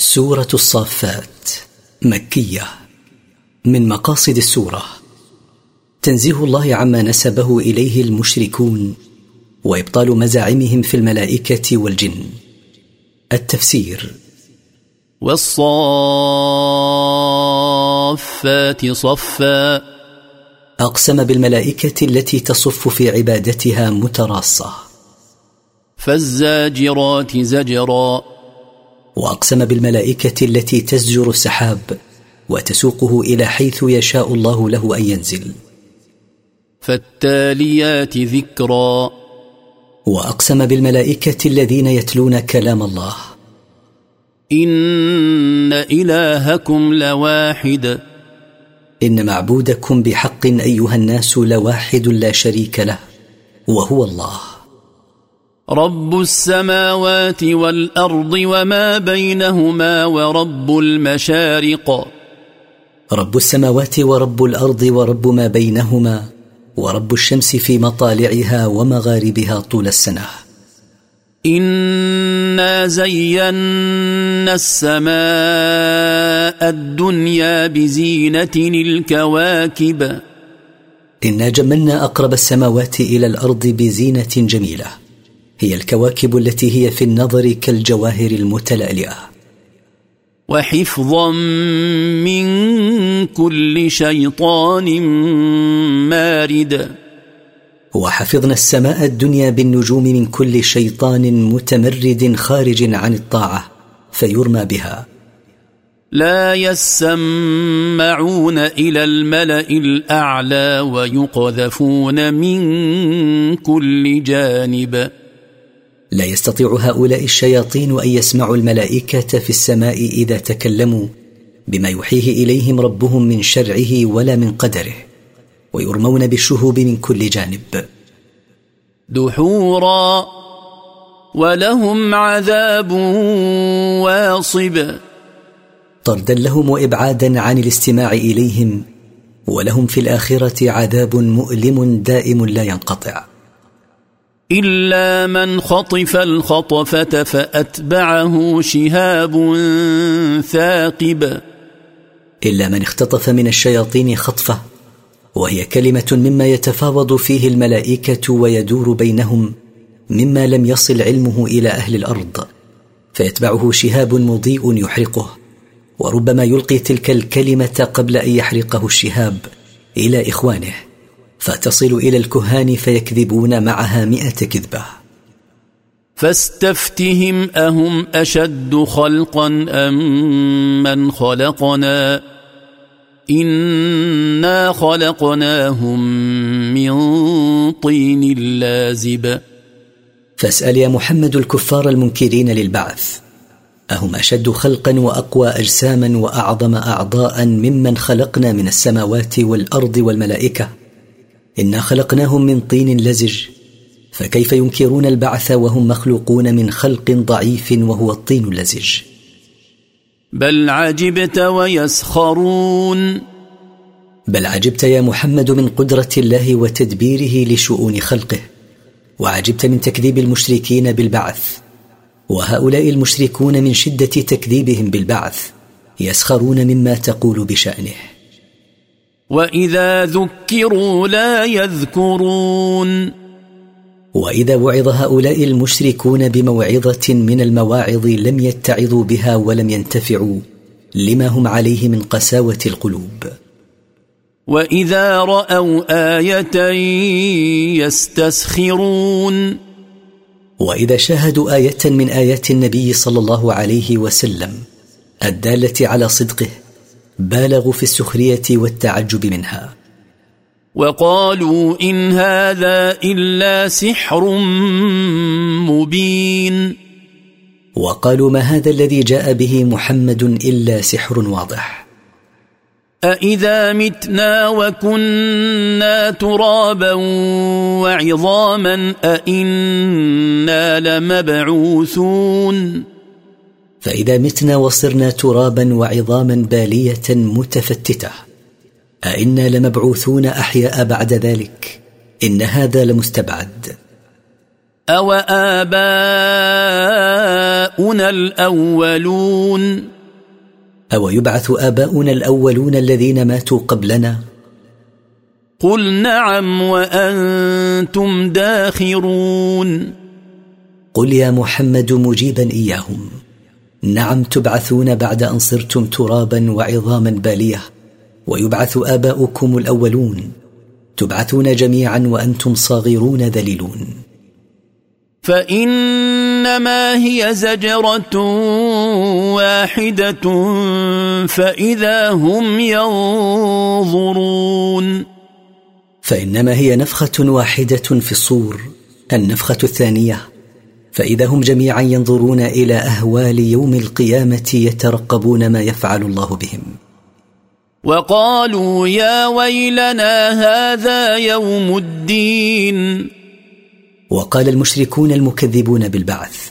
سورة الصافات مكية من مقاصد السورة. تنزيه الله عما نسبه إليه المشركون وإبطال مزاعمهم في الملائكة والجن. التفسير. والصافات صفا. أقسم بالملائكة التي تصف في عبادتها متراصة. فالزاجرات زجرا. وأقسم بالملائكة التي تزجر السحاب وتسوقه إلى حيث يشاء الله له أن ينزل. فالتاليات ذكرا. وأقسم بالملائكة الذين يتلون كلام الله. إن إلهكم لواحد. إن معبودكم بحق أيها الناس لواحد لا شريك له وهو الله. رب السماوات والارض وما بينهما ورب المشارق. رب السماوات ورب الأرض ورب ما بينهما ورب الشمس في مطالعها ومغاربها طول السنة. انا زينا السماء الدنيا بزينه الكواكب. انا جملنا اقرب السماوات إلى الأرض بزينه جميله. هي الكواكب التي هي في النظر كالجواهر المتلألئة وحفظا من كل شيطان مارد. وحفظنا السماء الدنيا بالنجوم من كل شيطان متمرد خارج عن الطاعة فيرمى بها. لا يسمعون إلى الملأ الأعلى ويقذفون من كل جانب. لا يستطيع هؤلاء الشياطين أن يسمعوا الملائكة في السماء إذا تكلموا بما يوحيه إليهم ربهم من شرعه ولا من قدره ويرمون بالشهوب من كل جانب. دحورا ولهم عذاب واصب. طردا لهم وإبعادا عن الاستماع إليهم ولهم في الآخرة عذاب مؤلم دائم لا ينقطع. إلا من خطف الخطفة فأتبعه شهاب ثاقب. إلا من اختطف من الشياطين خطفة وهي كلمة مما يتفاوض فيه الملائكة ويدور بينهم مما لم يصل علمه إلى أهل الأرض فيتبعه شهاب مضيء يحرقه وربما يلقي تلك الكلمة قبل أن يحرقه الشهاب إلى إخوانه. فتصل إلى الكهان فيكذبون معها مئة كذبة. فاستفتهم أهم أشد خلقا أم من خلقنا؟ إنا خلقناهم من طين لازب. فاسأل يا محمد الكفار المنكرين للبعث أهم أشد خلقا وأقوى أجساما وأعظم أعضاء ممن خلقنا من السماوات والأرض والملائكة؟ إنا خلقناهم من طين لزج فكيف ينكرون البعث وهم مخلوقون من خلق ضعيف وهو الطين اللزج بل عجبت ويسخرون. بل عجبت يا محمد من قدرة الله وتدبيره لشؤون خلقه وعجبت من تكذيب المشركين بالبعث وهؤلاء المشركون من شدة تكذيبهم بالبعث يسخرون مما تقول بشأنه. واذا ذكروا لا يذكرون واذا وعظ هؤلاء المشركون بموعظه من المواعظ لم يتعظوا بها ولم ينتفعوا لما هم عليه من قساوه القلوب واذا راوا إيه يستسخرون واذا شاهدوا إيه من ايات النبي صلى الله عليه وسلم الداله على صدقه بالغوا في السخرية والتعجب منها. وقالوا إن هذا إلا سحر مبين. وقالوا ما هذا الذي جاء به محمد إلا سحر واضح. أإذا متنا وكنا ترابا وعظاما أإنا لمبعوثون. فإذا متنا وصرنا ترابا وعظاما بالية متفتتة. أئنا لمبعوثون أحياء بعد ذلك. إن هذا لمستبعد. أوآباؤنا الأولون؟ أو يبعث آباؤنا الأولون الذين ماتوا قبلنا؟ قل نعم وأنتم داخرون. قل يا محمد مجيبا إياهم. نعم تبعثون بعد أن صرتم ترابا وعظاما بالية ويبعث آباؤكم الأولون. تبعثون جميعا وأنتم صاغرون ذليلون. فإنما هي زجرة واحدة فإذا هم ينظرون. فإنما هي نفخة واحدة في الصور النفخة الثانية. فإذا هم جميعا ينظرون إلى أهوال يوم القيامة يترقبون ما يفعل الله بهم. وقالوا يا ويلنا هذا يوم الدين. وقال المشركون المكذبون بالبعث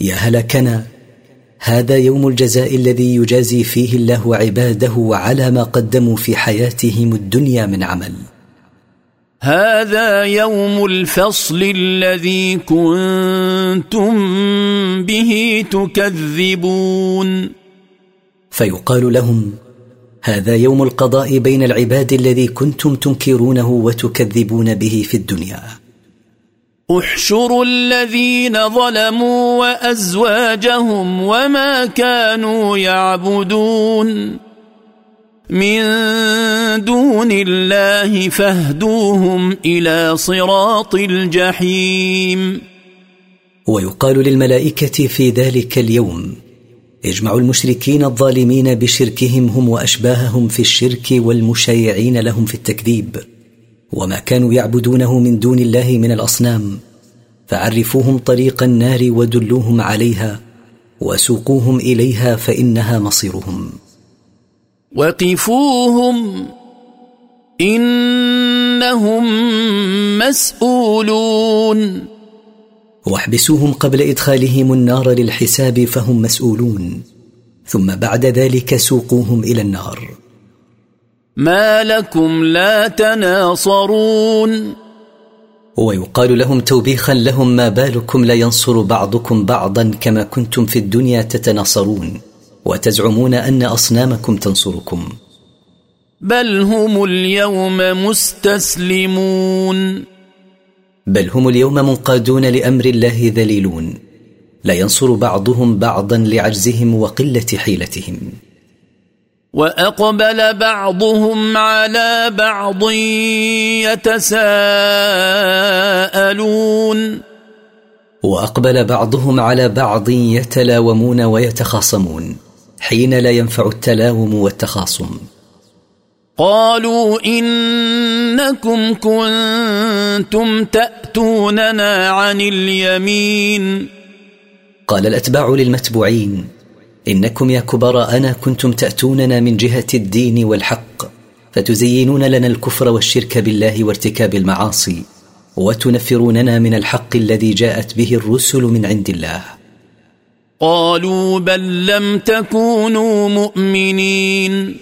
يا هلكنا هذا يوم الجزاء الذي يجازي فيه الله عباده على ما قدموا في حياتهم الدنيا من عمل. هذا يوم الفصل الذي كنتم به تكذبون. فيقال لهم هذا يوم القضاء بين العباد الذي كنتم تنكرونه وتكذبون به في الدنيا. احشروا الذين ظلموا وأزواجهم وما كانوا يعبدون. من دون الله فاهدوهم إلى صراط الجحيم. ويقال للملائكة في ذلك اليوم اجمعوا المشركين الظالمين بشركهم هم وأشباههم في الشرك والمشايعين لهم في التكذيب وما كانوا يعبدونه من دون الله من الأصنام فعرفوهم طريق النار ودلوهم عليها وسوقوهم إليها فإنها مصيرهم. وقفوهم إنهم مسؤولون. واحبسوهم قبل إدخالهم النار للحساب فهم مسؤولون ثم بعد ذلك سوقوهم إلى النار. ما لكم لا تناصرون. ويقال لهم توبيخا لهم ما بالكم لا ينصر بعضكم بعضا كما كنتم في الدنيا تتناصرون. وتزعمون أن أصنامكم تنصركم. بل هم اليوم مستسلمون. بل هم اليوم منقادون لأمر الله ذليلون. لا ينصر بعضهم بعضا لعجزهم وقلة حيلتهم. وأقبل بعضهم على بعض يتساءلون. وأقبل بعضهم على بعض يتلاومون ويتخاصمون. حين لا ينفع التلاوم والتخاصم. قالوا إنكم كنتم تأتوننا عن اليمين. قال الأتباع للمتبوعين إنكم يا كبراءنا كنتم تأتوننا من جهة الدين والحق فتزينون لنا الكفر والشرك بالله وارتكاب المعاصي وتنفروننا من الحق الذي جاءت به الرسل من عند الله. قالوا بل لم تكونوا مؤمنين.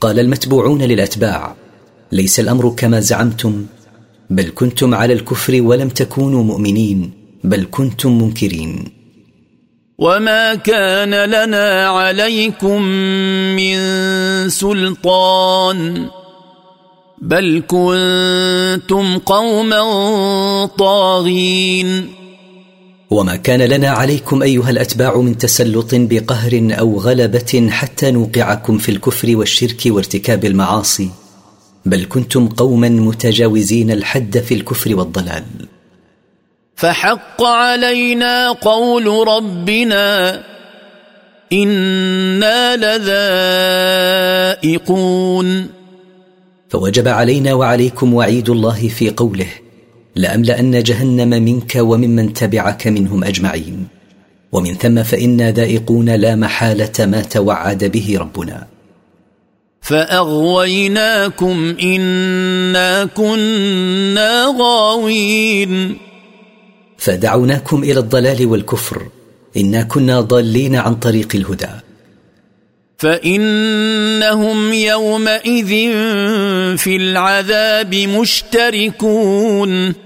قال المتبوعون للأتباع ليس الأمر كما زعمتم بل كنتم على الكفر ولم تكونوا مؤمنين بل كنتم منكرين. وما كان لنا عليكم من سلطان بل كنتم قوما طاغين. وما كان لنا عليكم أيها الأتباع من تسلط بقهر أو غلبة حتى نوقعكم في الكفر والشرك وارتكاب المعاصي بل كنتم قوما متجاوزين الحد في الكفر والضلال. فحق علينا قول ربنا إنا لذائقون. فوجب علينا وعليكم وعيد الله في قوله لأملأن جهنم منك وممن تبعك منهم أجمعين. ومن ثم فانا ذائقون لا محالة ما توعد به ربنا. فأغويناكم إنا كنا غاوين. فدعوناكم إلى الضلال والكفر. إنا كنا ضالين عن طريق الهدى. فإنهم يومئذ في العذاب مشتركون.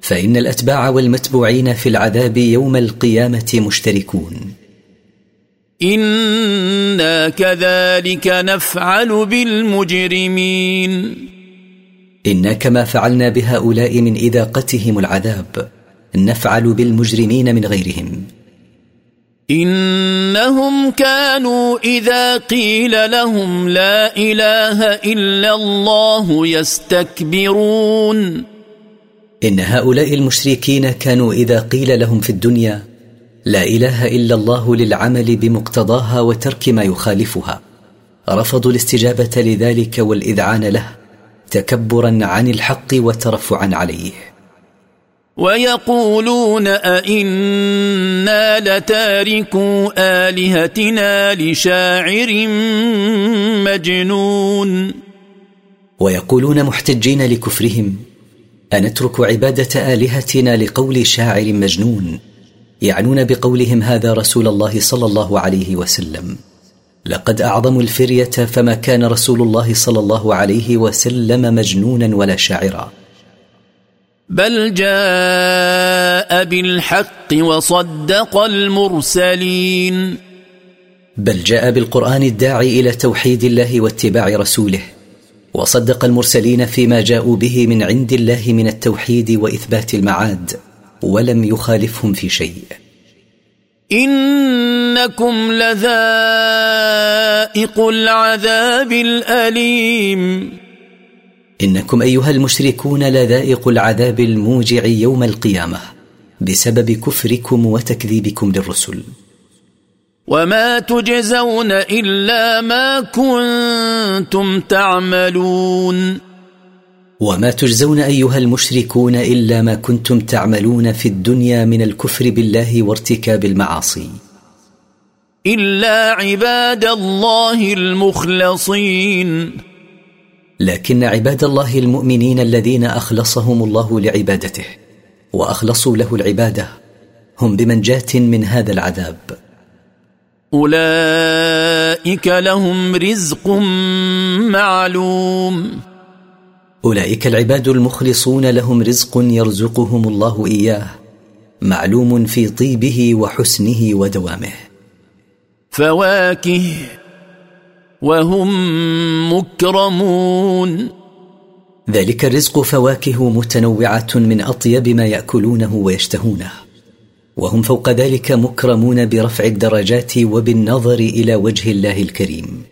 فإن الأتباع والمتبوعين في العذاب يوم القيامة مشتركون. إنا كذلك نفعل بالمجرمين. إنا كما فعلنا بهؤلاء من إذاقتهم العذاب نفعل بالمجرمين من غيرهم. إنهم كانوا إذا قيل لهم لا إله إلا الله يستكبرون. إن هؤلاء المشركين كانوا إذا قيل لهم في الدنيا لا إله إلا الله للعمل بمقتضاها وترك ما يخالفها رفضوا الاستجابة لذلك والإذعان له تكبرا عن الحق وترفعا عليه. ويقولون أئنا لتاركوا آلهتنا لشاعر مجنون. ويقولون محتجين لكفرهم أنترك عبادة آلهتنا لقول شاعر مجنون يعنون بقولهم هذا رسول الله صلى الله عليه وسلم. لقد أعظموا الفرية فما كان رسول الله صلى الله عليه وسلم مجنونا ولا شاعرا. بل جاء بالحق وصدق المرسلين. بل جاء بالقرآن الداعي إلى توحيد الله واتباع رسوله. وصدق المرسلين فيما جاءوا به من عند الله من التوحيد وإثبات المعاد ولم يخالفهم في شيء. إنكم لذائق العذاب الأليم. إنكم أيها المشركون لذائق العذاب الموجع يوم القيامة بسبب كفركم وتكذيبكم للرسل. وما تجزون الا ما كنتم تعملون وما تجزون ايها المشركون الا ما كنتم تعملون في الدنيا من الكفر بالله وارتكاب المعاصي. الا عباد الله المخلصين. لكن عباد الله المؤمنين الذين اخلصهم الله لعبادته واخلصوا له العباده هم بمنجاه من هذا العذاب. أولئك لهم رزق معلوم. أولئك العباد المخلصون لهم رزق يرزقهم الله إياه معلوم في طيبه وحسنه ودوامه. فواكه وهم مكرمون. ذلك الرزق فواكه متنوعة من أطيب ما يأكلونه ويشتهونه. وهم فوق ذلك مكرمون برفع الدرجات وبالنظر إلى وجه الله الكريم.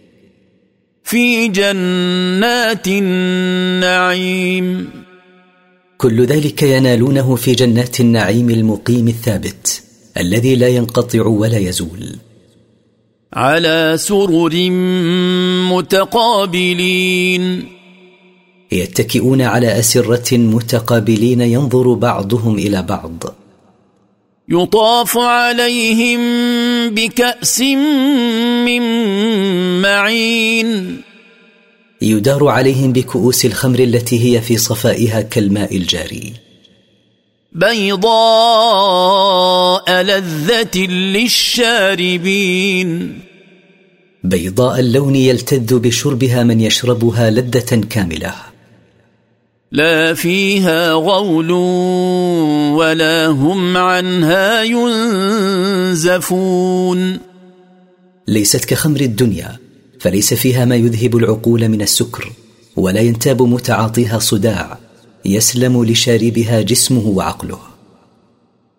في جنات النعيم. كل ذلك ينالونه في جنات النعيم المقيم الثابت الذي لا ينقطع ولا يزول. على سرر متقابلين. يتكئون على أسرة متقابلين ينظر بعضهم إلى بعض. يطاف عليهم بكأس من معين. يدار عليهم بكؤوس الخمر التي هي في صفائها كالماء الجاري. بيضاء لذة للشاربين. بيضاء اللون يلتذ بشربها من يشربها لذة كاملة. لا فيها غول ولا هم عنها ينزفون. ليست كخمر الدنيا فليس فيها ما يذهب العقول من السكر ولا ينتاب متعاطيها صداع يسلم لشاربها جسمه وعقله.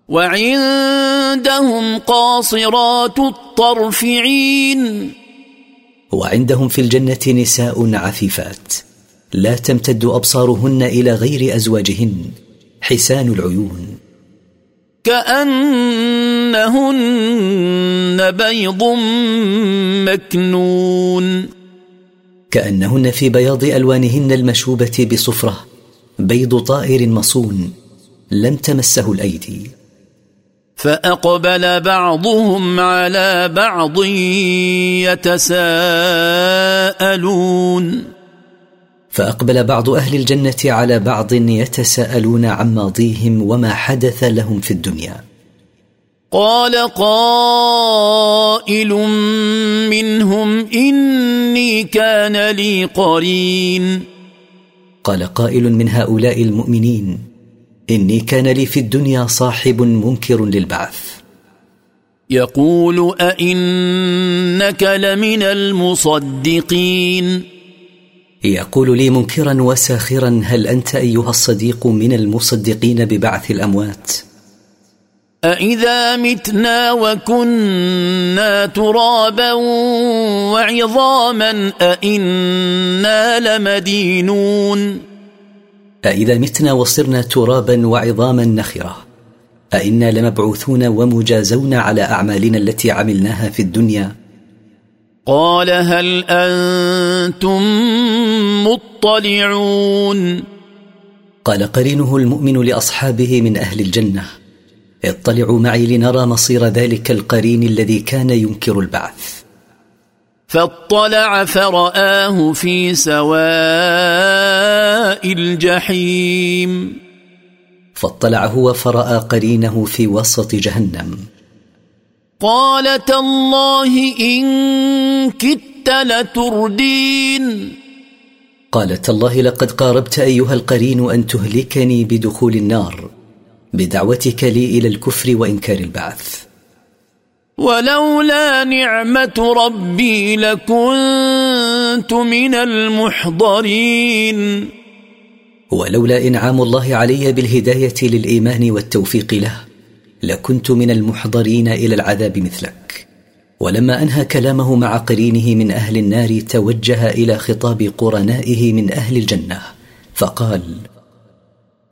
وعندهم قاصرات الطرف عين وعندهم في الجنة نساء عفيفات لا تمتد أبصارهن إلى غير أزواجهن. حسان العيون. كأنهن بيض مكنون. كأنهن في بياض ألوانهن المشوبة بصفرة. بيض طائر مصون. لم تمسه الأيدي. فأقبل بعضهم على بعض يتساءلون. فأقبل بعض أهل الجنة على بعض يتساءلون عن ماضيهم وما حدث لهم في الدنيا. قال قائل منهم إني كان لي قرين. قال قائل من هؤلاء المؤمنين إني كان لي في الدنيا صاحب منكر للبعث. يقول أئنك لمن المصدقين. يقول لي منكرا وساخرا هل أنت أيها الصديق من المصدقين ببعث الأموات؟ أإذا متنا وكنا ترابا وعظاما أإنا لمدينون. أإذا متنا وصرنا ترابا وعظاما نخرة أإنا لمبعوثون ومجازون على أعمالنا التي عملناها في الدنيا. قال هل أنتم مطلعون؟ قال قرينه المؤمن لأصحابه من أهل الجنة اطلعوا معي لنرى مصير ذلك القرين الذي كان ينكر البعث. فاطلع فرآه في سواء الجحيم. فاطلع هو فرأى قرينه في وسط جهنم. قال تالله إن كدت لتردين. قال تالله لقد قاربت أيها القرين أن تهلكني بدخول النار بدعوتك لي إلى الكفر وإنكار البعث. ولولا نعمة ربي لكنت من المحضرين. ولولا إنعام الله علي بالهداية للإيمان والتوفيق له لكنت من المحضرين إلى العذاب مثلك. ولما أنهى كلامه مع قرينه من أهل النار توجه إلى خطاب قرنائه من أهل الجنة فقال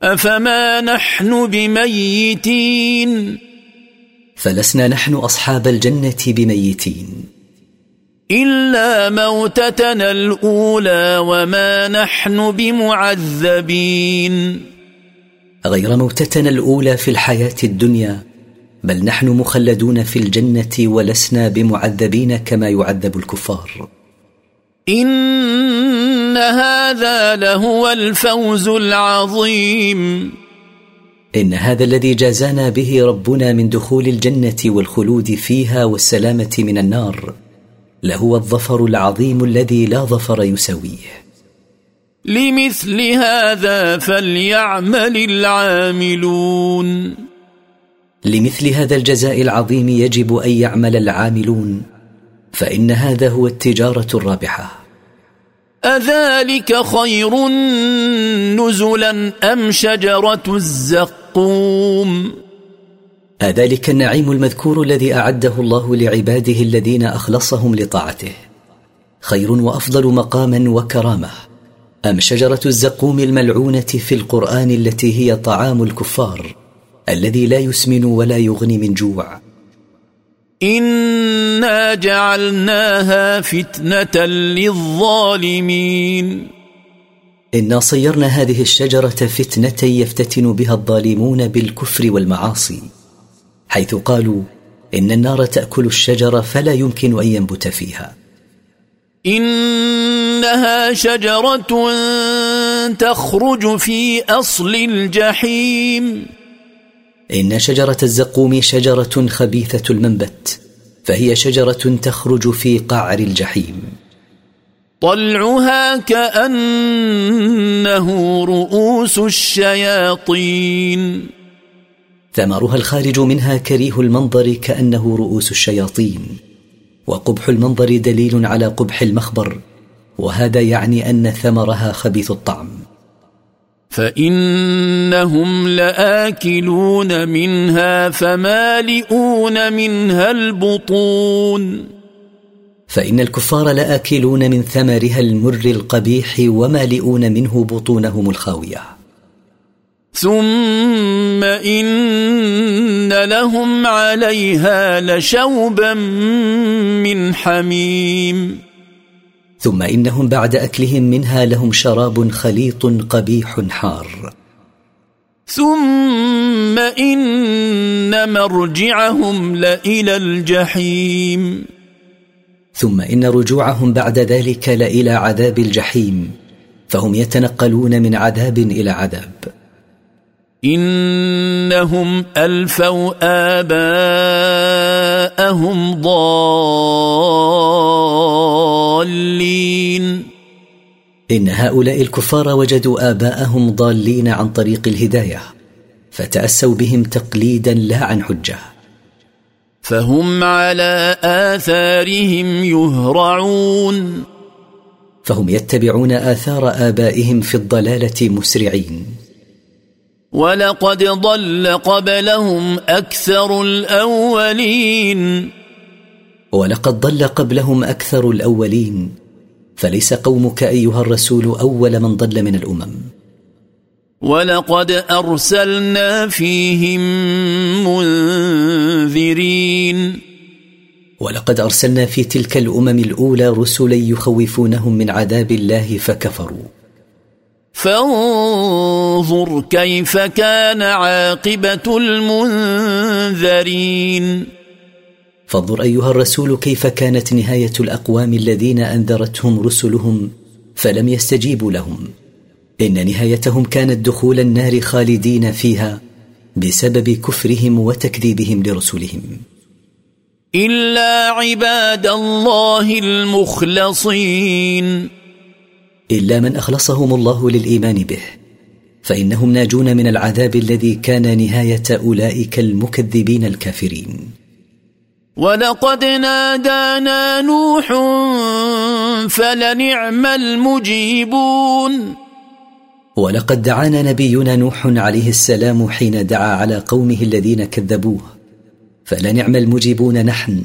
أفما نحن بميتين؟ فلسنا نحن أصحاب الجنة بميتين. إلا موتتنا الأولى وما نحن بمعذبين. غير موتتنا الأولى في الحياة الدنيا بل نحن مخلدون في الجنة ولسنا بمعذبين كما يعذب الكفار. إن هذا لهو الفوز العظيم. إن هذا الذي جازانا به ربنا من دخول الجنة والخلود فيها والسلامة من النار لهو الظفر العظيم الذي لا ظفر يساويه. لمثل هذا فليعمل العاملون. لمثل هذا الجزاء العظيم يجب أن يعمل العاملون فإن هذا هو التجارة الرابحة. أذلك خير نزلا أم شجرة الزقوم؟ أذلك النعيم المذكور الذي أعده الله لعباده الذين أخلصهم لطاعته. خير وأفضل مقاما وكرامة. أم شجرة الزقوم الملعونة في القرآن التي هي طعام الكفار الذي لا يسمن ولا يغني من جوع؟ إنا جعلناها فتنة للظالمين. إنا صيرنا هذه الشجرة فتنة يفتتن بها الظالمون بالكفر والمعاصي حيث قالوا إن النار تأكل الشجر فلا يمكن أن ينبت فيها. إنها شجرة تخرج في أصل الجحيم. إن شجرة الزقوم شجرة خبيثة المنبت فهي شجرة تخرج في قعر الجحيم. طلعها كأنه رؤوس الشياطين. ثمرها الخارج منها كريه المنظر كأنه رؤوس الشياطين. وقبح المنظر دليل على قبح المخبر وهذا يعني أن ثمرها خبيث الطعم. فإنهم لآكلون منها فمالئون منها البطون. فإن الكفار لآكلون من ثمرها المر القبيح ومالئون منه بطونهم الخاوية. ثم ان لهم عليها لشوبا من حميم ثم انهم بعد اكلهم منها لهم شراب خليط قبيح حار. ثم ان مرجعهم لالى الجحيم. ثم ان رجوعهم بعد ذلك لالى عذاب الجحيم. فهم يتنقلون من عذاب إلى عذاب. إنهم ألفوا آباءهم ضالين. إن هؤلاء الكفار وجدوا آباءهم ضالين عن طريق الهداية فتأسوا بهم تقليدا لا عن حجة. فهم على آثارهم يهرعون. فهم يتبعون آثار آبائهم في الضلالة مسرعين. ولقد ضل قبلهم أكثر الأولين. ولقد ضل قبلهم أكثر الأولين. فليس قومك أيها الرسول أول من ضل من الأمم. ولقد أرسلنا فيهم منذرين. ولقد أرسلنا في تلك الأمم الأولى رسلا يخوفونهم من عذاب الله فكفروا. فانظر كيف كان عاقبة المنذرين. فانظر أيها الرسول كيف كانت نهاية الأقوام الذين أنذرتهم رسلهم فلم يستجيبوا لهم. إن نهايتهم كانت دخول النار خالدين فيها بسبب كفرهم وتكذيبهم لرسلهم. إلا عباد الله المخلصين. إلا من أخلصهم الله للإيمان به فإنهم ناجون من العذاب الذي كان نهاية أولئك المكذبين الكافرين. ولقد نادانا نوح فلنعم المجيبون. ولقد دعانا نبينا نوح عليه السلام حين دعا على قومه الذين كذبوه فلنعم المجيبون نحن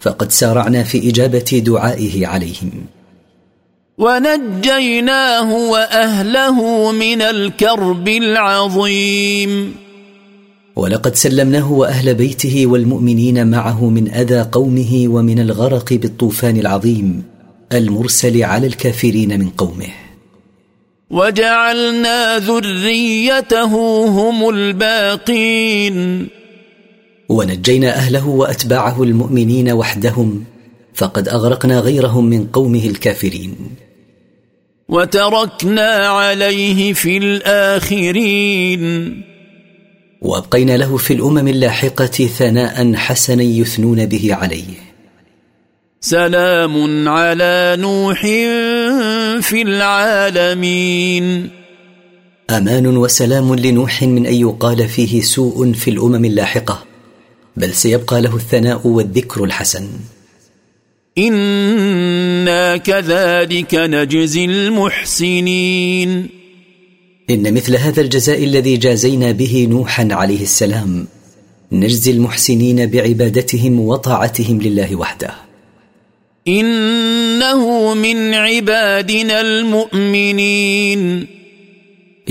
فقد سارعنا في إجابة دعائه عليهم. ونجيناه وأهله من الكرب العظيم. ولقد سلمناه وأهل بيته والمؤمنين معه من أذى قومه ومن الغرق بالطوفان العظيم المرسل على الكافرين من قومه. وجعلنا ذريته هم الباقين. ونجينا أهله وأتباعه المؤمنين وحدهم فقد أغرقنا غيرهم من قومه الكافرين. وتركنا عليه في الآخرين. وأبقينا له في الأمم اللاحقة ثناء حسنا يثنون به عليه. سلام على نوح في العالمين. أمان وسلام لنوح من أن يقال فيه سوء في الأمم اللاحقة بل سيبقى له الثناء والذكر الحسن. أنا كذلك نجزي المحسنين. إن مثل هذا الجزاء الذي جازينا به نوحا عليه السلام نجزي المحسنين بعبادتهم وطاعتهم لله وحده. إنه من عبادنا المؤمنين.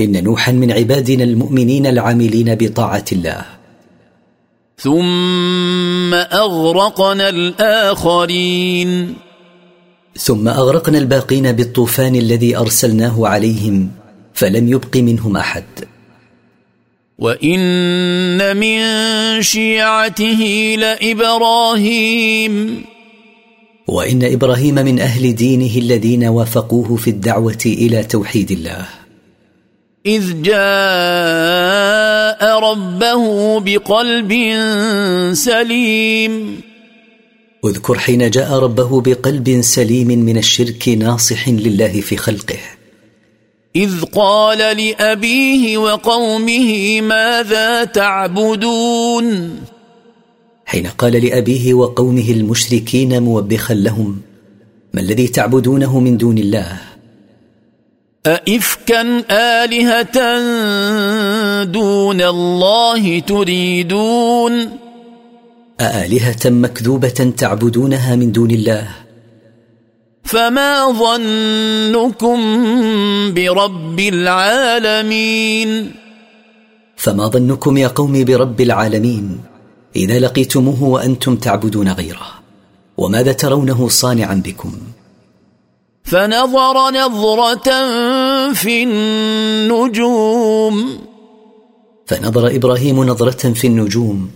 إن نوحا من عبادنا المؤمنين العاملين بطاعة الله. ثم أغرقنا الآخرين. ثم أغرقنا الباقين بالطوفان الذي أرسلناه عليهم فلم يبق منهم أحد. وإن من شيعته لإبراهيم. وإن إبراهيم من أهل دينه الذين وافقوه في الدعوة إلى توحيد الله. إذ جاء ربه بقلب سليم. اذكر حين جاء ربه بقلب سليم من الشرك ناصح لله في خلقه. إذ قال لأبيه وقومه ماذا تعبدون؟ حين قال لأبيه وقومه المشركين موبخا لهم ما الذي تعبدونه من دون الله؟ أئفكا آلهة دون الله تريدون؟ أآلهة مكذوبة تعبدونها من دون الله. فما ظنكم برب العالمين؟ فما ظنكم يا قوم برب العالمين؟ إذا لقيتموه وأنتم تعبدون غيره. وماذا ترونه صانعا بكم؟ فنظر نظرة في النجوم. فنظر إبراهيم نظرة في النجوم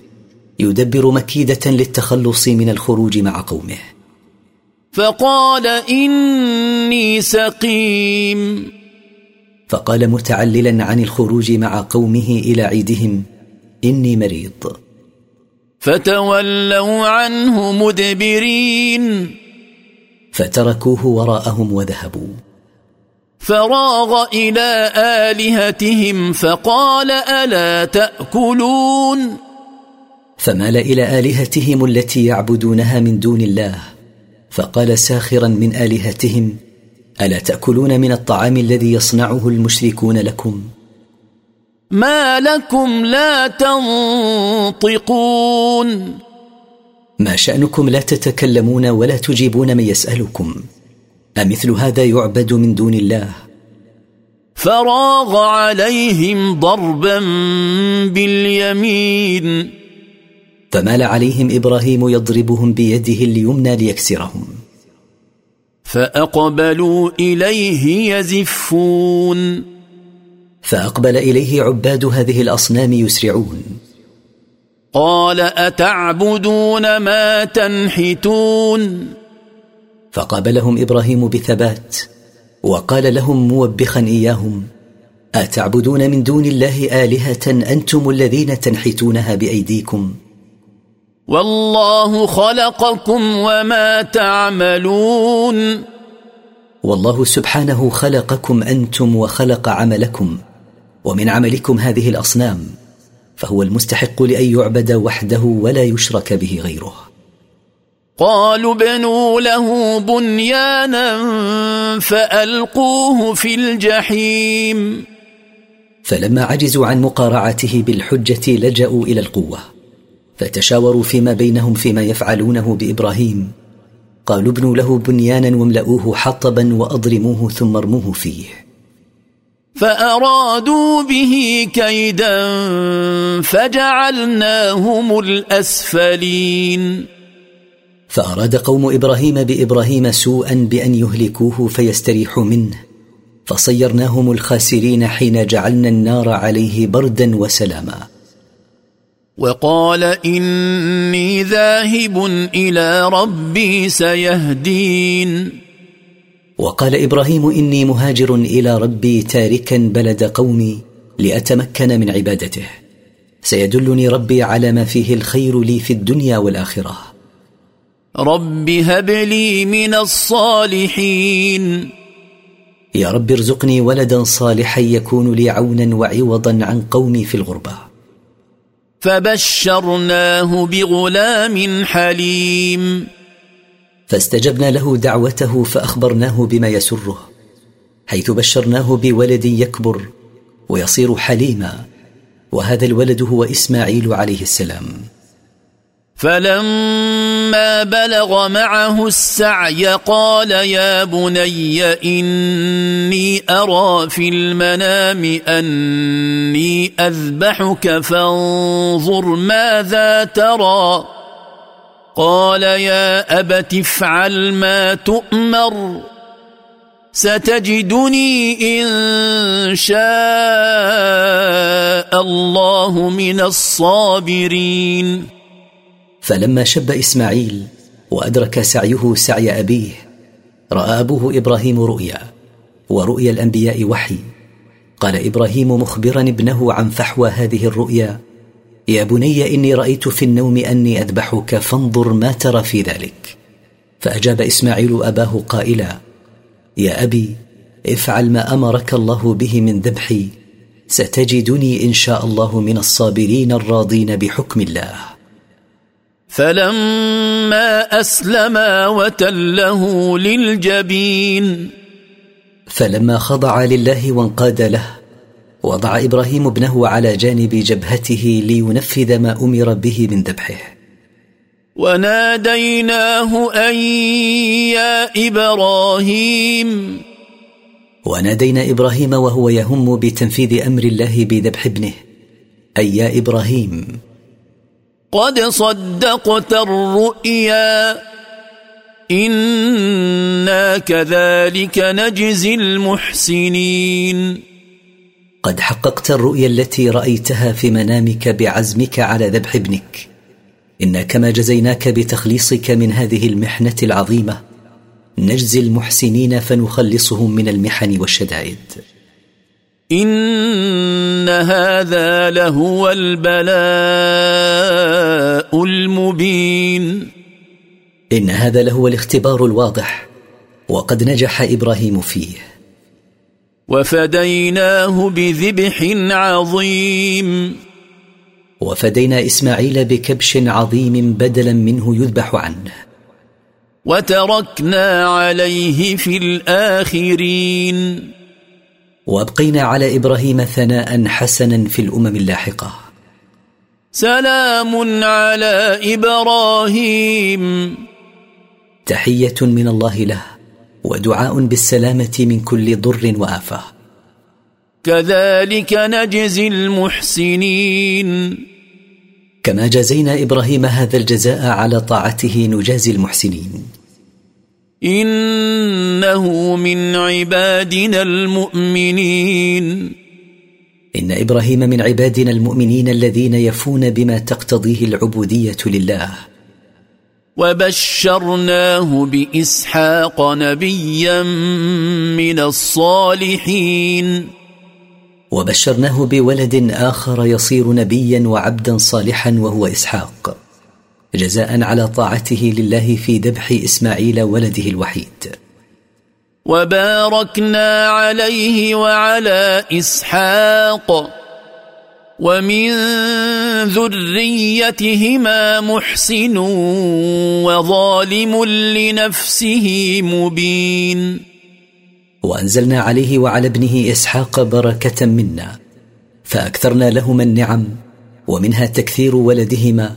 يدبر مكيدة للتخلص من الخروج مع قومه. فقال إني سقيم. فقال متعللا عن الخروج مع قومه إلى عيدهم إني مريض. فتولوا عنه مدبرين. فتركوه وراءهم وذهبوا. فراغ إلى آلهتهم فقال ألا تأكلون؟ فمال إلى آلهتهم التي يعبدونها من دون الله. فقال ساخرا من آلهتهم ألا تأكلون من الطعام الذي يصنعه المشركون لكم؟ ما لكم لا تنطقون. ما شأنكم لا تتكلمون ولا تجيبون من يسألكم أمثل هذا يعبد من دون الله. فراغ عليهم ضربا باليمين. فمال عليهم إبراهيم يضربهم بيده اليمنى ليكسرهم. فأقبلوا إليه يزفون. فأقبل إليه عباد هذه الأصنام يسرعون. قال أتعبدون ما تنحتون؟ فقابلهم إبراهيم بثبات وقال لهم موبخا إياهم أتعبدون من دون الله آلهة أنتم الذين تنحتونها بأيديكم؟ والله خلقكم وما تعملون. والله سبحانه خلقكم أنتم وخلق عملكم ومن عملكم هذه الأصنام. فهو المستحق لأن يعبد وحده ولا يشرك به غيره. قالوا بنوا له بنيانا فألقوه في الجحيم. فلما عجزوا عن مقارعته بالحجة لجأوا إلى القوة فتشاوروا فيما بينهم فيما يفعلونه بإبراهيم. قالوا ابنوا له بنيانا واملؤوه حطبا وأضرموه ثم ارموه فيه. فأرادوا به كيدا فجعلناهم الأسفلين. فأراد قوم إبراهيم بإبراهيم سوءا بأن يهلكوه فيستريحوا منه. فصيرناهم الخاسرين حين جعلنا النار عليه بردا وسلاما. وقال إني ذاهب إلى ربي سيهدين. وقال إبراهيم إني مهاجر إلى ربي تاركا بلد قومي لأتمكن من عبادته. سيدلني ربي على ما فيه الخير لي في الدنيا والآخرة. رب هب لي من الصالحين. يا رب ارزقني ولدا صالحا يكون لي عونا وعوضا عن قومي في الغربة. فبشرناه بغلام حليم. فاستجبنا له دعوته فأخبرناه بما يسره حيث بشرناه بولد يكبر ويصير حليما وهذا الولد هو إسماعيل عليه السلام. فلما بلغ معه السعي قال يا بني إني أرى في المنام أني أذبحك فانظر ماذا ترى. قال يا أبت افعل ما تؤمر. ستجدني إن شاء الله من الصابرين. فلما شب إسماعيل وأدرك سعيه سعي أبيه رأى أبوه إبراهيم رؤيا ورؤيا الأنبياء وحي. قال إبراهيم مخبرا ابنه عن فحوى هذه الرؤيا يا بني إني رأيت في النوم أني أذبحك فانظر ما ترى في ذلك. فأجاب إسماعيل أباه قائلا يا أبي افعل ما أمرك الله به من ذبحي ستجدني إن شاء الله من الصابرين الراضين بحكم الله. فلما اسلما وتله للجبين فلما خضع لله وانقاد له وضع إبراهيم ابنه على جانب جبهته لينفذ ما أمر به من ذبحه. وناديناه أن يا إبراهيم. ونادينا إبراهيم وهو يهم بتنفيذ أمر الله بذبح ابنه. أي يا إبراهيم. قد صدقت الرؤيا. إنا كذلك نجزي المحسنين. قد حققت الرؤيا التي رأيتها في منامك بعزمك على ذبح ابنك. أنا كما جزيناك بتخليصك من هذه المحنة العظيمة نجزي المحسنين فنخلصهم من المحن والشدائد. إن هذا لهو البلاء المبين. إن هذا لهو الاختبار الواضح وقد نجح إبراهيم فيه. وفديناه بذبح عظيم. وفدينا إسماعيل بكبش عظيم بدلا منه يذبح عنه. وتركنا عليه في الآخرين. وأبقينا على إبراهيم ثناء حسنا في الأمم اللاحقة. سلام على إبراهيم. تحية من الله له. ودعاء بالسلامة من كل ضر وآفة. كذلك نجزي المحسنين. كما جزينا إبراهيم هذا الجزاء على طاعته نجازي المحسنين. إنه من عبادنا المؤمنين. إن إبراهيم من عبادنا المؤمنين الذين يفون بما تقتضيه العبودية لله. وبشرناه بإسحاق نبيا من الصالحين. وبشرناه بولد آخر يصير نبيا وعبدا صالحا وهو إسحاق جزاء على طاعته لله في ذبح إسماعيل ولده الوحيد. وباركنا عليه وعلى إسحاق. ومن ذريتهما محسن وظالم لنفسه مبين. وأنزلنا عليه وعلى ابنه إسحاق بركة منا فأكثرنا لهما النعم ومنها تكثير ولدهما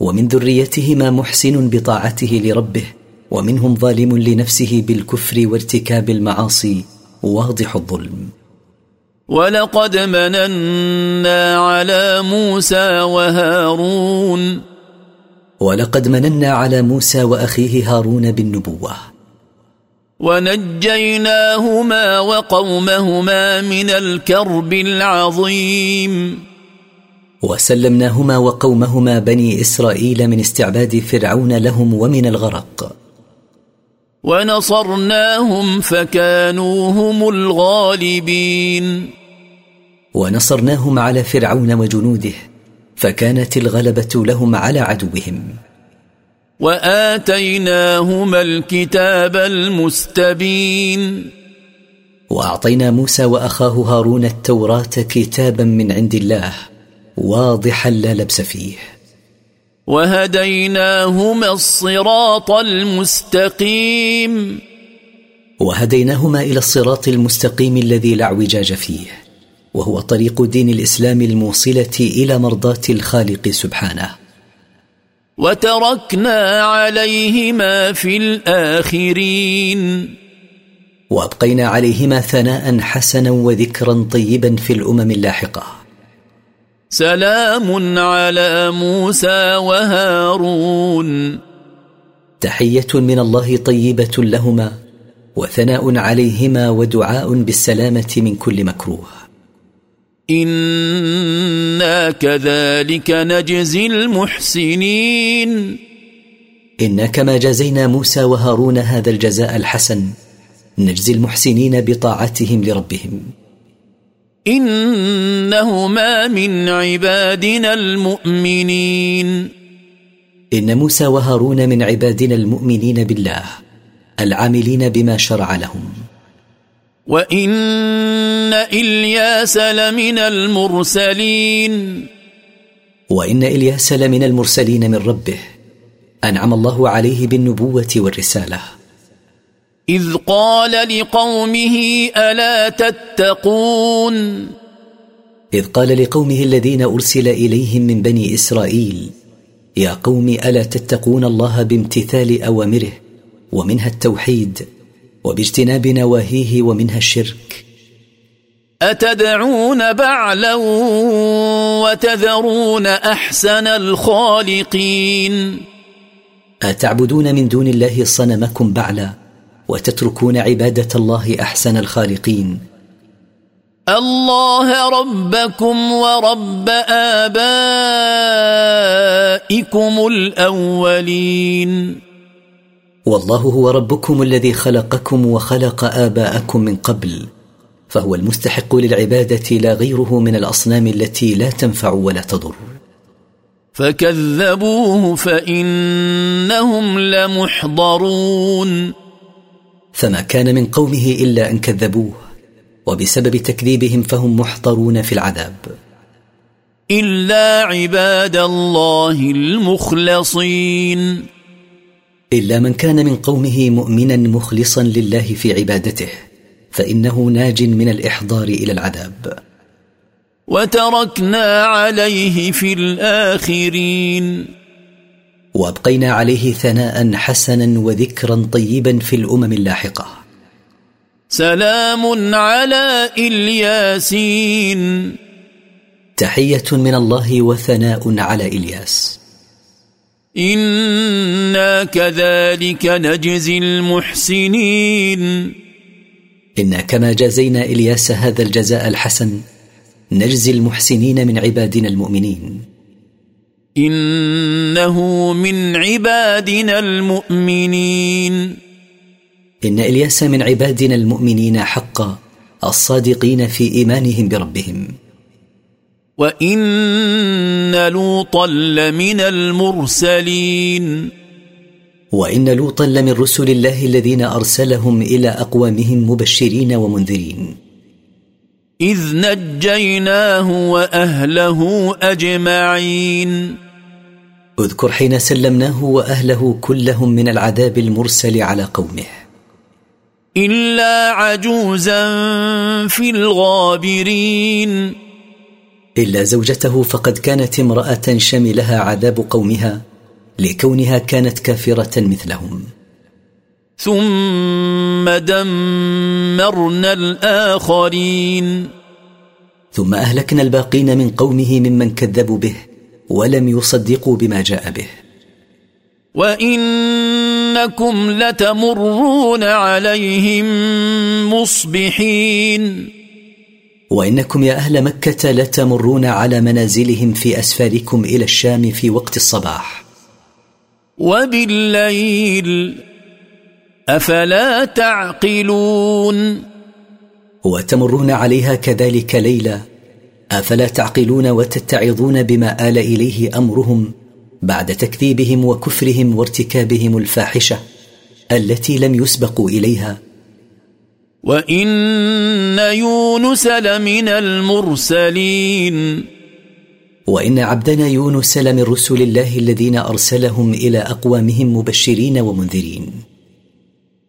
ومن ذريتهما محسن بطاعته لربه ومنهم ظالم لنفسه بالكفر وارتكاب المعاصي واضح الظلم. ولقد مننا على موسى وهارون. ولقد مننا على موسى وأخيه هارون بالنبوة. ونجيناهما وقومهما من الكرب العظيم. وسلمناهما وقومهما بني إسرائيل من استعباد فرعون لهم ومن الغرق. ونصرناهم فكانوا هم الغالبين. ونصرناهم على فرعون وجنوده فكانت الغلبة لهم على عدوهم. وآتيناهما الكتاب المستبين. وأعطينا موسى وأخاه هارون التوراة كتابا من عند الله واضحا لا لبس فيه. وهديناهما الصراط المستقيم. وهديناهما إلى الصراط المستقيم الذي لا اعوجاج فيه. وهو طريق دين الإسلام الموصلة إلى مرضاة الخالق سبحانه. وتركنا عليهما في الآخرين. وأبقينا عليهما ثناء حسنا وذكرا طيبا في الأمم اللاحقة. سلام على موسى وهارون. تحية من الله طيبة لهما وثناء عليهما ودعاء بالسلامة من كل مكروه. أنا كذلك نجزي المحسنين. أنا كما جزينا موسى وهارون هذا الجزاء الحسن. نجزي المحسنين بطاعتهم لربهم. انهما من عبادنا المؤمنين. ان موسى وهارون من عبادنا المؤمنين بالله العاملين بما شرع لهم. وان الياس لمن المرسلين وان الياس لمن المرسلين من ربه انعم الله عليه بالنبوه والرساله. اذ قال لقومه الا تتقون اذ قال لقومه الذين ارسل اليهم من بني اسرائيل يا قوم الا تتقون الله بامتثال اوامره ومنها التوحيد؟ وباجتناب نواهيه ومنها الشرك. أتدعون بعلا وتذرون أحسن الخالقين؟ أتعبدون من دون الله صنمكم بعلا وتتركون عبادة الله أحسن الخالقين. الله ربكم ورب آبائكم الأولين. والله هو ربكم الذي خلقكم وخلق آباءكم من قبل فهو المستحق للعبادة لا غيره من الأصنام التي لا تنفع ولا تضر. فكذبوه فإنهم لمحضرون. فما كان من قومه إلا أن كذبوه وبسبب تكذيبهم فهم محضرون في العذاب. إلا عباد الله المخلصين. إلا من كان من قومه مؤمنا مخلصا لله في عبادته فإنه ناج من الإحضار إلى العذاب. وتركنا عليه في الآخرين. وأبقينا عليه ثناء حسنا وذكرا طيبا في الأمم اللاحقة. سلام على إلياسين. تحية من الله وثناء على إلياس. أنا كذلك نجزي المحسنين. أنا كما جازينا الياس هذا الجزاء الحسن نجزي المحسنين من عبادنا المؤمنين. انه من عبادنا المؤمنين. ان الياس من عبادنا المؤمنين حقا الصادقين في ايمانهم بربهم. وان لوطا لمن المرسلين وان لوطا لمن رسل الله الذين ارسلهم إلى اقوامهم مبشرين ومنذرين. اذ نجيناه واهله اجمعين اذكر حين سلمناه واهله كلهم من العذاب المرسل على قومه. الا عجوزا في الغابرين إلا زوجته فقد كانت امرأة شملها عذاب قومها لكونها كانت كافرة مثلهم. ثم دمرنا الآخرين. ثم أهلكنا الباقين من قومه ممن كذبوا به ولم يصدقوا بما جاء به. وإنكم لتمرون عليهم مصبحين. وإنكم يا أهل مكة لتمرون على منازلهم في أسفاركم إلى الشام في وقت الصباح. وبالليل أفلا تعقلون؟ وتمرون عليها كذلك ليلا. أفلا تعقلون وتتعظون بما آل إليه أمرهم بعد تكذيبهم وكفرهم وارتكابهم الفاحشة التي لم يسبقوا إليها. وان يونس لمن المرسلين وان عبدنا يونس لمن رسل الله الذين ارسلهم إلى اقوامهم مبشرين ومنذرين.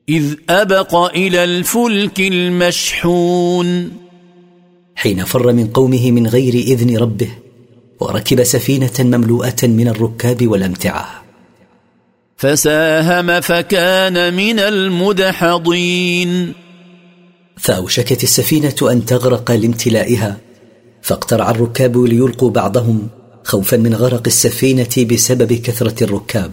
اذ ابق إلى الفلك المشحون حين فر من قومه من غير اذن ربه وركب سفينه مملوءه من الركاب والامتعه. فساهم فكان من المدحضين. فأوشكت السفينة أن تغرق لامتلائها فاقترع الركاب ليلقوا بعضهم خوفا من غرق السفينة بسبب كثرة الركاب.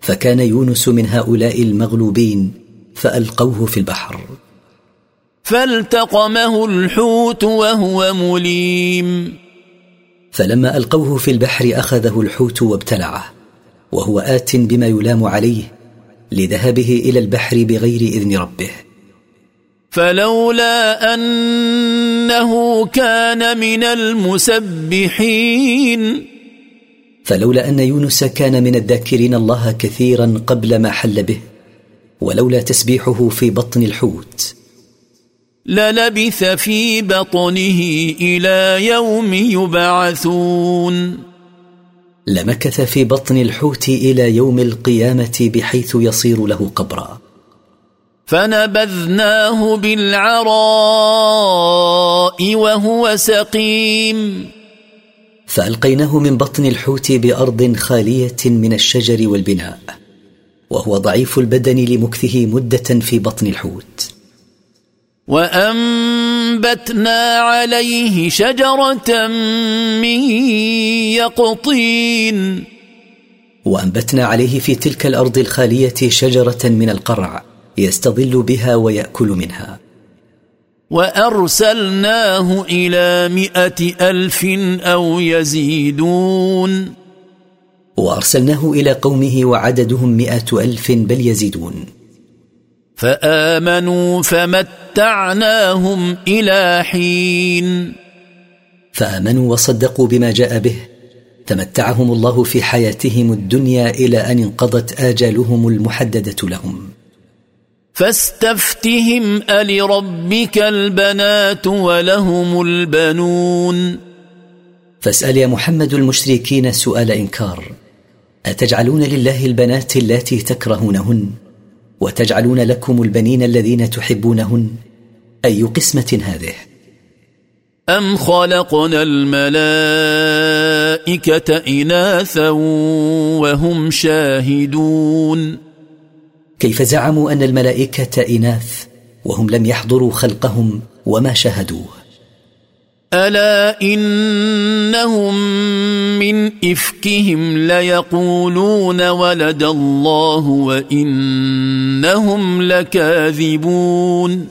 فكان يونس من هؤلاء المغلوبين فألقوه في البحر. فالتقمه الحوت وهو مليم. فلما ألقوه في البحر أخذه الحوت وابتلعه وهو آت بما يلام عليه لذهابه إلى البحر بغير إذن ربه. فلولا أنه كان من المسبحين. فلولا أن يونس كان من الذاكرين الله كثيرا قبل ما حل به ولولا تسبيحه في بطن الحوت. للبث في بطنه إلى يوم يبعثون. لمكث في بطن الحوت إلى يوم القيامة بحيث يصير له قبرا. فنبذناه بالعراء وهو سقيم. فألقيناه من بطن الحوت بأرض خالية من الشجر والبناء وهو ضعيف البدن لمكثه مدة في بطن الحوت. وأنبتنا عليه شجرة من يقطين. وأنبتنا عليه في تلك الأرض الخالية شجرة من القرع يستظل بها ويأكل منها. وأرسلناه إلى مائه ألف أو يزيدون. وأرسلناه إلى قومه وعددهم مائه ألف بل يزيدون. فآمنوا فمتعناهم إلى حين. فآمنوا وصدقوا بما جاء به. فمتعهم الله في حياتهم الدنيا إلى أن انقضت آجالهم المحددة لهم. فاستفتهم ألربك البنات ولهم البنون. فاسأل يا محمد المشركين سؤال إنكار. أتجعلون لله البنات اللاتي تكرهونهن؟ وتجعلون لكم البنين الذين تحبونهن؟ أي قسمة هذه؟ أم خلقنا الملائكة إناثا وهم شاهدون؟ كيف زعموا أن الملائكة إناث وهم لم يحضروا خلقهم وما شاهدوه؟ ألا إنهم من إفكهم ليقولون ولد الله وإنهم لكاذبون.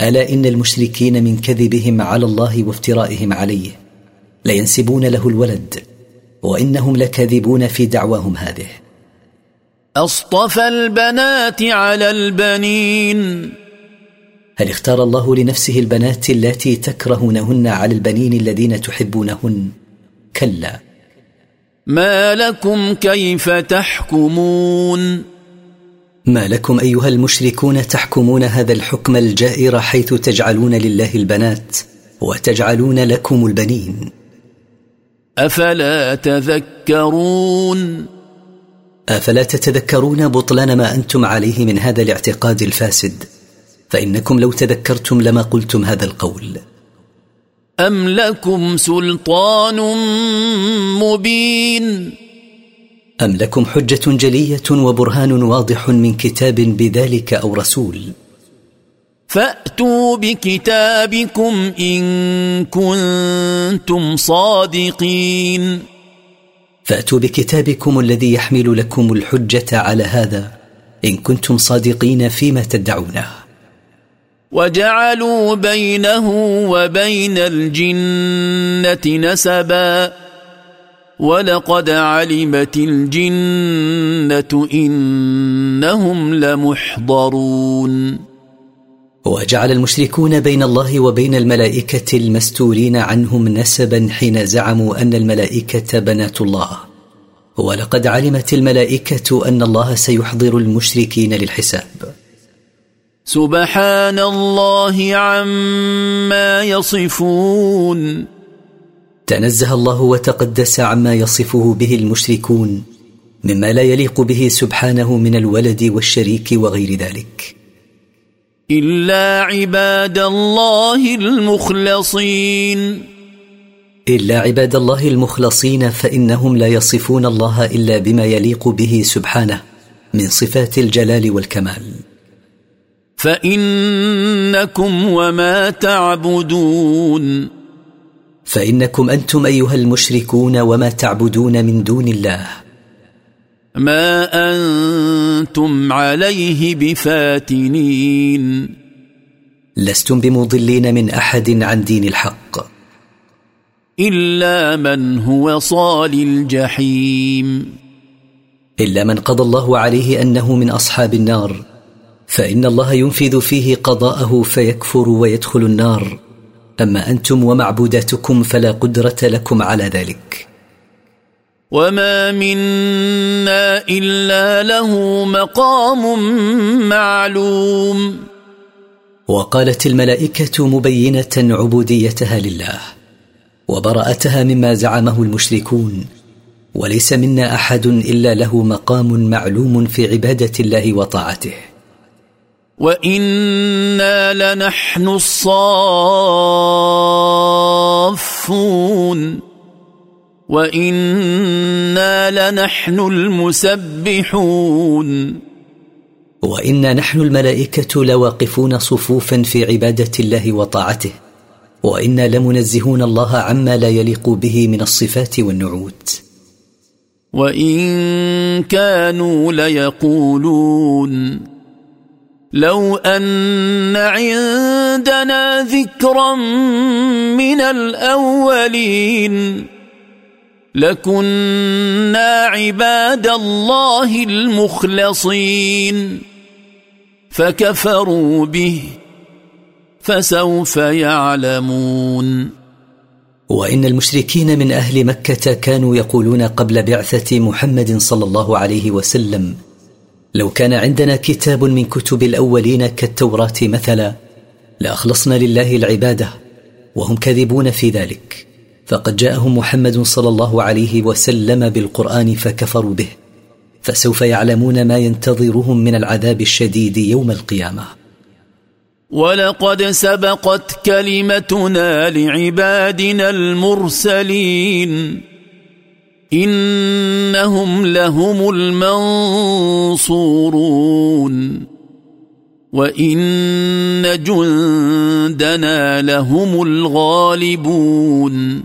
ألا إن المشركين من كذبهم على الله وافترائهم عليه لينسبون له الولد وإنهم لكاذبون في دعواهم هذه؟ أصطفى البنات على البنين. هل اختار الله لنفسه البنات اللاتي تكرهونهن على البنين الذين تحبونهن؟ كلا. ما لكم كيف تحكمون؟ ما لكم أيها المشركون تحكمون هذا الحكم الجائر حيث تجعلون لله البنات وتجعلون لكم البنين؟ أفلا تذكرون؟ أفلا تتذكرون بطلان ما أنتم عليه من هذا الاعتقاد الفاسد؟ فإنكم لو تذكرتم لما قلتم هذا القول. أم لكم سلطان مبين؟ أم لكم حجة جلية وبرهان واضح من كتاب بذلك أو رسول؟ فأتوا بكتابكم إن كنتم صادقين. فأتوا بكتابكم الذي يحمل لكم الحجة على هذا إن كنتم صادقين فيما تدعونه. وجعلوا بينه وبين الجنة نسباً. ولقد علمت الجنة إنهم لمحضرون. وجعل المشركون بين الله وبين الملائكة المستورين عنهم نسبا حين زعموا أن الملائكة بنات الله. ولقد علمت الملائكة أن الله سيحضر المشركين للحساب. سبحان الله عما يصفون. تنزه الله وتقدس عما يصفه به المشركون مما لا يليق به سبحانه من الولد والشريك وغير ذلك. إلا عباد الله المخلصين. إلا عباد الله المخلصين فإنهم لا يصفون الله إلا بما يليق به سبحانه من صفات الجلال والكمال. فإنكم وما تعبدون. فإنكم أنتم أيها المشركون وما تعبدون من دون الله. ما أنتم عليه بفاتنين. لستم بمضلين من احد عن دين الحق. الا من هو صال الجحيم. الا من قضى الله عليه انه من اصحاب النار. فان الله ينفذ فيه قضاءه فيكفر ويدخل النار. اما أنتم ومعبوداتكم فلا قدره لكم على ذلك. وما منا الا له مقام معلوم. وقالت الملائكة مبينة عبوديتها لله وبراءتها مما زعمه المشركون وليس منا أحد إلا له مقام معلوم في عبادة الله وطاعته. وأنا لنحن الصافون. وأنا لنحن المسبحون وانا نحن الملائكه لواقفون صفوفا في عباده الله وطاعته. وأنا لمنزهون الله عما لا يليق به من الصفات والنعوت. وان كانوا ليقولون لو ان عندنا ذكرا من الاولين لكنا عباد الله المخلصين. فكفروا به فسوف يعلمون. وإن المشركين من أهل مكة كانوا يقولون قبل بعثة محمد صلى الله عليه وسلم لو كان عندنا كتاب من كتب الأولين كالتوراة مثلا لأخلصنا لله العبادة وهم كاذبون في ذلك. فقد جاءهم محمد صلى الله عليه وسلم بالقرآن فكفروا به فسوف يعلمون ما ينتظرهم من العذاب الشديد يوم القيامة. ولقد سبقت كلمتنا لعبادنا المرسلين إنهم لهم المنصورون وإن جندنا لهم الغالبون.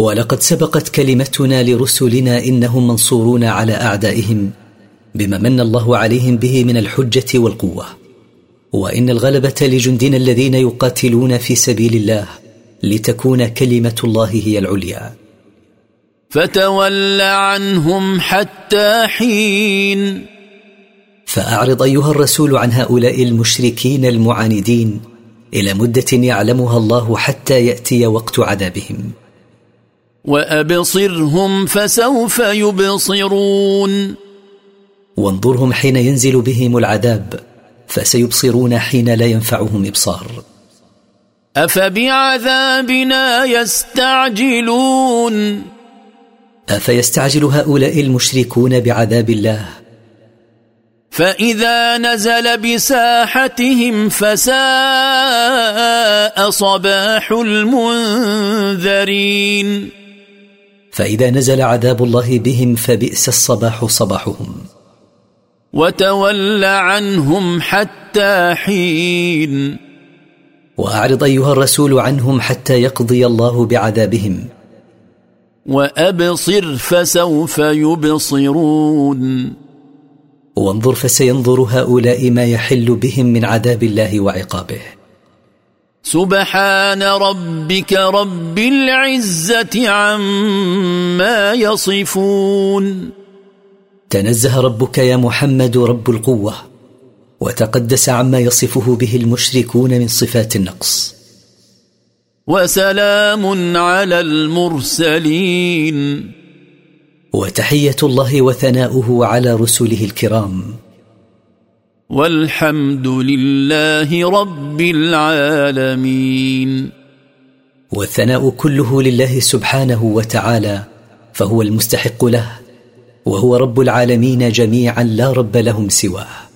ولقد سبقت كلمتنا لرسلنا إنهم منصورون على أعدائهم بما من الله عليهم به من الحجة والقوة. وإن الغلبة لجندنا الذين يقاتلون في سبيل الله لتكون كلمة الله هي العليا. فتول عنهم حتى حين. فأعرض أيها الرسول عن هؤلاء المشركين المعاندين إلى مدة يعلمها الله حتى يأتي وقت عذابهم. وأبصرهم فسوف يبصرون. وانظرهم حين ينزل بهم العذاب فسيبصرون حين لا ينفعهم إبصار. أفبعذابنا يستعجلون؟ أفيستعجل هؤلاء المشركون بعذاب الله؟ فإذا نزل بساحتهم فساء صباح المنذرين. فإذا نزل عذاب الله بهم فبئس الصباح صباحهم. وتول عنهم حتى حين. وأعرض أيها الرسول عنهم حتى يقضي الله بعذابهم. وأبصر فسوف يبصرون. وانظر فسينظر هؤلاء ما يحل بهم من عذاب الله وعقابه. سبحان ربك رب العزة عما يصفون. تنزه ربك يا محمد رب القوة وتقدس عما يصفه به المشركون من صفات النقص. وسلام على المرسلين. وتحية الله وثناؤه على رسله الكرام. والحمد لله رب العالمين. والثناء كله لله سبحانه وتعالى فهو المستحق له وهو رب العالمين جميعا لا رب لهم سواه.